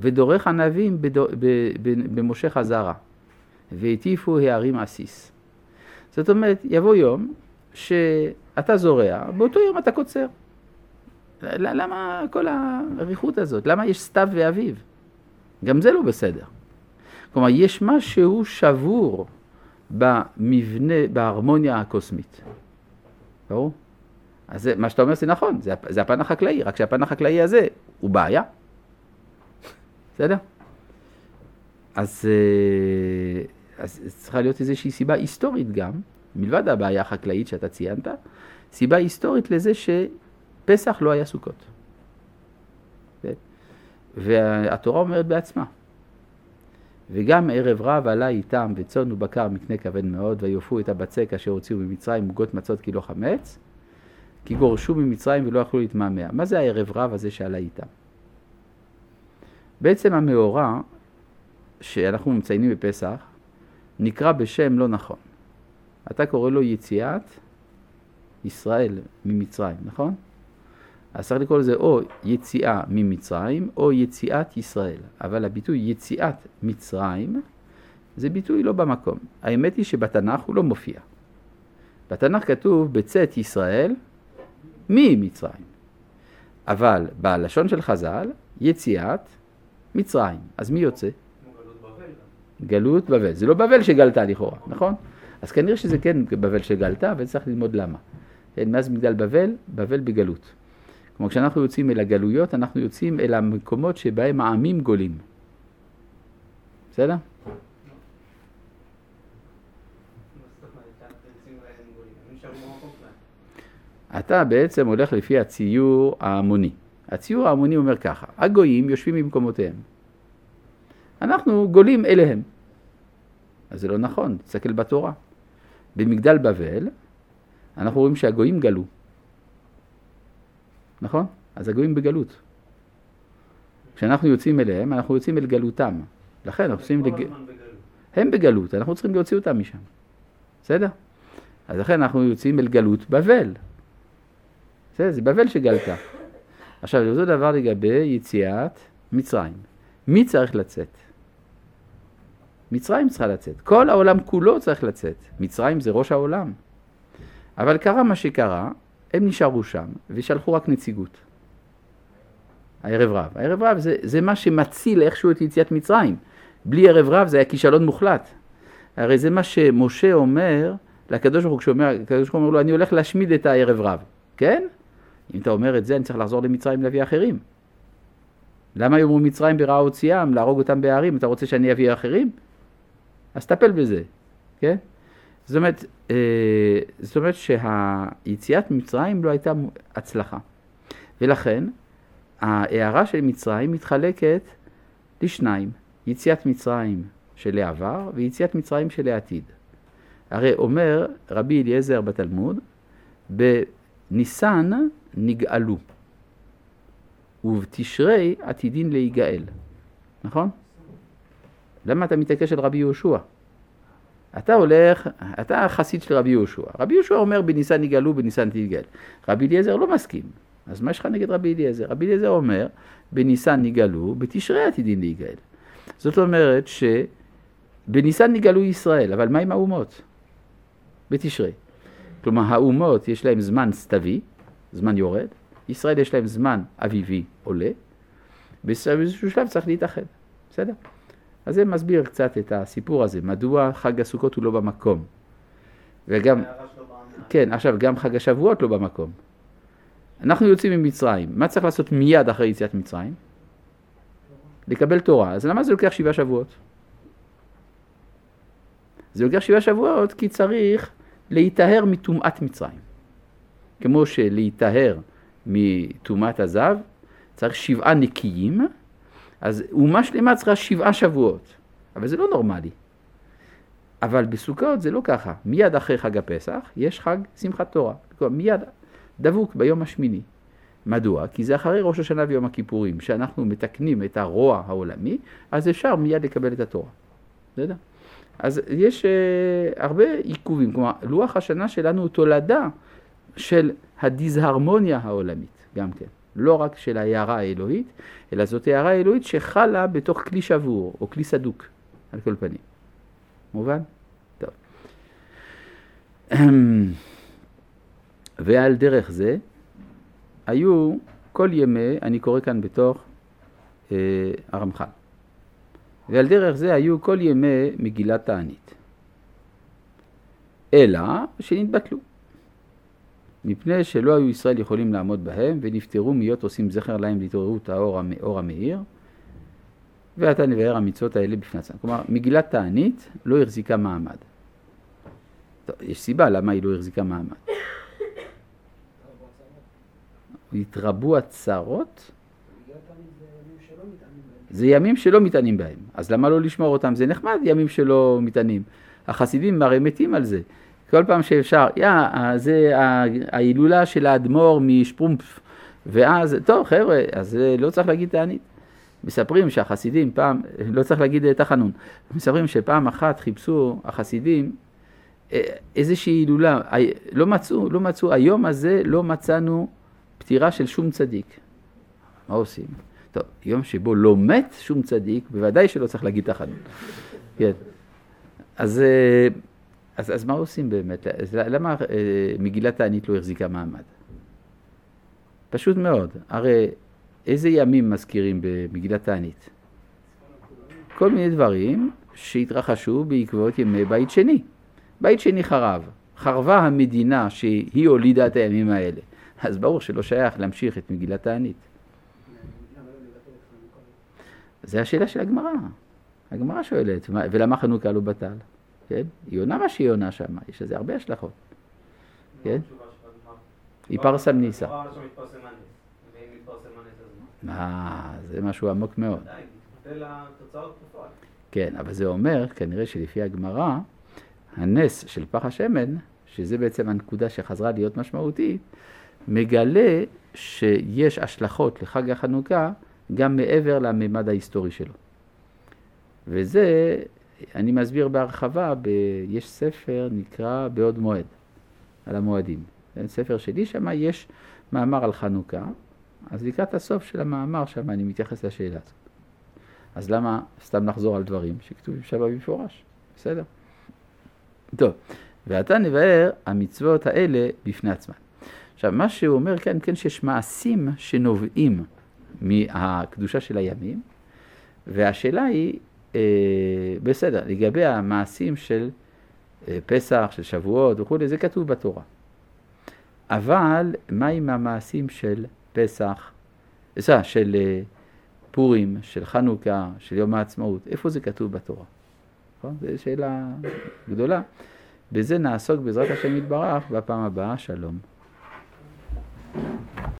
ודורך ענבים במושך הזרע, והטיפו הערים עסיס. זאת אומרת, יבוא יום שאתה זורע, באותו יום אתה קוצר. למה כל האריכות הזאת? למה יש סתיו ואביב? גם זה לא בסדר. כלומר, יש משהו שבור במבנה, בהרמוניה הקוסמית. ברור? אז זה, מה שאתה אומר זה נכון, זה, זה הפן החקלאי, רק שהפן החקלאי הזה הוא בעיה. בסדר? אז, אה, אז צריכה להיות איזושהי סיבה היסטורית גם, מלבד הבעיה החקלאית שאתה ציינת, סיבה היסטורית לזה שפסח לא היה סוכות. והתורה אומרת בעצמה, וגם ערב רב עלה איתם וצאן ובקר מקנה כבד מאוד, ויופו את הבצק אשר הוציאו ממצרים עוגות מצות כי לא חמץ, כי גורשו ממצרים ולא יכלו להתמהמה. מה זה הערב רב הזה שעלה איתם? בעצם המאורע שאנחנו מציינים בפסח נקרא בשם לא נכון. אתה קורא לו יציאת ישראל ממצרים, נכון? אז צריך לקרוא לזה או יציאה ממצרים או יציאת ישראל. אבל הביטוי יציאת מצרים זה ביטוי לא במקום. האמת היא שבתנ"ך הוא לא מופיע. בתנ"ך כתוב בצאת ישראל ממצרים. אבל בלשון של חז"ל, יציאת מצרים. אז מי יוצא? גלות בבל. זה לא בבל שגלתה לכאורה, נכון? אז כנראה שזה כן בבל שגלתה, וצריך ללמוד למה. כן, מאז מגדל בבל, בבל בגלות. כלומר, כשאנחנו יוצאים אל הגלויות, אנחנו יוצאים אל המקומות שבהם העמים גולים. בסדר? אתה בעצם הולך לפי הציור ההמוני. הציור ההמוני אומר ככה, הגויים יושבים במקומותיהם. אנחנו גולים אליהם. אז זה לא נכון, תסתכל בתורה. במגדל בבל, אנחנו רואים שהגויים גלו. נכון? אז הגויים בגלות. כשאנחנו יוצאים אליהם, אנחנו יוצאים אל גלותם. לכן אנחנו יוצאים לג... הם בגלות, אנחנו צריכים להוציא אותם משם. בסדר? אז לכן אנחנו יוצאים אל גלות בבל. בסדר? זה בבל שגלתה. עכשיו, אותו דבר לגבי יציאת מצרים. מי צריך לצאת? מצרים צריכה לצאת. כל העולם כולו צריך לצאת. מצרים זה ראש העולם. אבל קרה מה שקרה, הם נשארו שם ושלחו רק נציגות. הערב רב. הערב רב זה, זה מה שמציל איכשהו את יציאת מצרים. בלי ערב רב זה היה כישלון מוחלט. הרי זה מה שמשה אומר לקדוש ברוך הוא, כשאומר, הקדוש ברוך הוא אומר לו, אני הולך להשמיד את הערב רב. כן? אם אתה אומר את זה, אני צריך לחזור למצרים להביא אחרים. למה יאמרו מצרים ברעה הוציאם, להרוג אותם בהרים, אתה רוצה שאני אביא אחרים? אז טפל בזה, כן? זאת אומרת, אה, זאת אומרת שהיציאת מצרים לא הייתה הצלחה. ולכן, ההערה של מצרים מתחלקת לשניים, יציאת מצרים של העבר ויציאת מצרים של העתיד. הרי אומר רבי אליעזר בתלמוד, בניסן נגאלו, ובתשרי עתידין להיגאל, נכון? למה אתה מתעקש על רבי יהושע? אתה הולך, אתה חסיד של רבי יהושע. רבי יהושע אומר בניסן נגאלו, בניסן תתגאל. רבי אליעזר לא מסכים. אז מה יש לך נגד רבי אליעזר? רבי אליעזר אומר, בניסן נגאלו, בתשרי עתידין להיגאל. זאת אומרת שבניסן נגאלו ישראל, אבל מה עם האומות? בתשרי. כלומר, האומות יש להם זמן סתווי, זמן יורד, ישראל יש להם זמן אביבי עולה, באיזשהו שלב צריך להתאחד, בסדר? אז זה מסביר קצת את הסיפור הזה, מדוע חג הסוכות הוא לא במקום. וגם, כן, עכשיו גם חג השבועות לא במקום. אנחנו יוצאים ממצרים, מה צריך לעשות מיד אחרי יציאת מצרים? לקבל תורה. אז למה זה לוקח שבעה שבועות? זה לוקח שבעה שבועות כי צריך להיטהר מטומאת מצרים. כמו שלהיטהר מטומאת הזב, צריך שבעה נקיים, אז אומה שלמה צריכה שבעה שבועות, אבל זה לא נורמלי. אבל בסוכות זה לא ככה, מיד אחרי חג הפסח יש חג שמחת תורה, מיד דבוק ביום השמיני. מדוע? כי זה אחרי ראש השנה ויום הכיפורים, שאנחנו מתקנים את הרוע העולמי, אז אפשר מיד לקבל את התורה. בסדר? אז יש uh, הרבה עיכובים, כלומר, לוח השנה שלנו הוא תולדה של הדיסהרמוניה העולמית, גם כן. לא רק של ההערה האלוהית, אלא זאת הערה אלוהית שחלה בתוך כלי שבור, או כלי סדוק, על כל פנים. מובן? טוב. <clears throat> ועל דרך זה, היו כל ימי, אני קורא כאן בתוך אה, הרמח"ל, ועל דרך זה היו כל ימי מגילת תענית. אלא שנתבטלו. מפני שלא היו ישראל יכולים לעמוד בהם, ונפטרו מיות עושים זכר להם להתעוררות האור, האור המאיר, ועתה נבהר המצוות האלה בפני עצמם. כלומר, מגילת תענית לא החזיקה מעמד. טוב, יש סיבה למה היא לא החזיקה מעמד. התרבו הצרות, זה ימים שלא מתענים בהם. אז למה לא לשמור אותם? זה נחמד ימים שלא מתענים. החסידים הרי מתים על זה. כל פעם שאפשר, יא, זה ההילולה של האדמו"ר משפרומפ, ואז, טוב חבר'ה, אז לא צריך להגיד תענית. מספרים שהחסידים פעם, לא צריך להגיד תחנון, מספרים שפעם אחת חיפשו החסידים אה, איזושהי הילולה, לא מצאו, לא מצאו, היום הזה לא מצאנו פטירה של שום צדיק. מה עושים? טוב, יום שבו לא מת שום צדיק, בוודאי שלא צריך להגיד תחנון. כן. אז אה, אז, אז מה עושים באמת? אז למה אה, מגילת תענית לא החזיקה מעמד? פשוט מאוד. הרי איזה ימים מזכירים במגילת תענית? כל מיני דברים שהתרחשו בעקבות ימי בית שני. בית שני חרב. חרבה המדינה שהיא הולידה את הימים האלה. אז ברור שלא שייך להמשיך את מגילת תענית. זה השאלה של הגמרא. הגמרא שואלת, ולמה חנוכה לא בטל? כן? היא עונה מה שהיא עונה שם, יש לזה הרבה השלכות. כן? יפרסם ניסה. כבר עכשיו מתפרסם הנס. ואם מתפרסם הנס אז מה? זה משהו עמוק מאוד. כן, אבל זה אומר, כנראה שלפי הגמרא, הנס של פח השמן, שזה בעצם הנקודה שחזרה להיות משמעותית, מגלה שיש השלכות לחג החנוכה גם מעבר לממד ההיסטורי שלו. וזה, אני מסביר בהרחבה, ב... יש ספר נקרא בעוד מועד, על המועדים. ספר שלי, שם יש מאמר על חנוכה, אז לקראת הסוף של המאמר שם אני מתייחס לשאלה הזאת. אז למה סתם לחזור על דברים שכתובים שם במפורש? בסדר. טוב, ועתה נבהר המצוות האלה בפני עצמן. עכשיו, מה שהוא אומר כאן, כן שיש מעשים שנובעים מהקדושה של הימים, והשאלה היא, בסדר, לגבי המעשים של אה, פסח, של שבועות וכולי, זה כתוב בתורה. אבל מה עם המעשים של פסח, סליחה, של אה, פורים, של חנוכה, של יום העצמאות, איפה זה כתוב בתורה? נכון? זו שאלה גדולה. בזה נעסוק בעזרת השם יתברך בפעם הבאה, שלום.